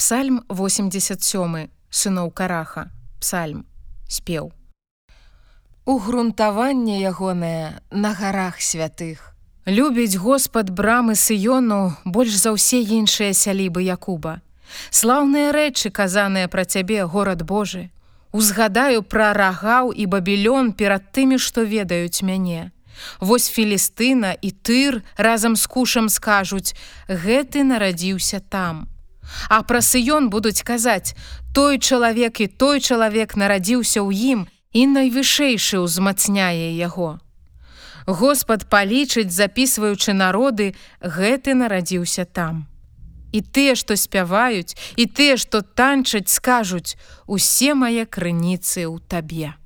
Псальм 87 сыноў караха псальм спеў. Угрунтаванне ягонае на гарах святых. Любіць Господ брамы сыёну больш за ўсе іншыя сялібы Якуба. Слаўныя рэчы казаныя пра цябе горад Божы. Узгадаю пра рагаў і бабілён перад тымі што ведаюць мяне. Вось філістына і тыр разам з кушам скажуць гэты нарадзіўся там А пра сыён будуць казаць: той чалавек і той чалавек нарадзіўся ў ім і найвышэйшы ўзмацняе яго. Господ палічыць, запісваючы народы, гэты нарадзіўся там. І тыя, што спяваюць, і тыя, што танчаць, скажуць: усе мае крыніцы ў табе.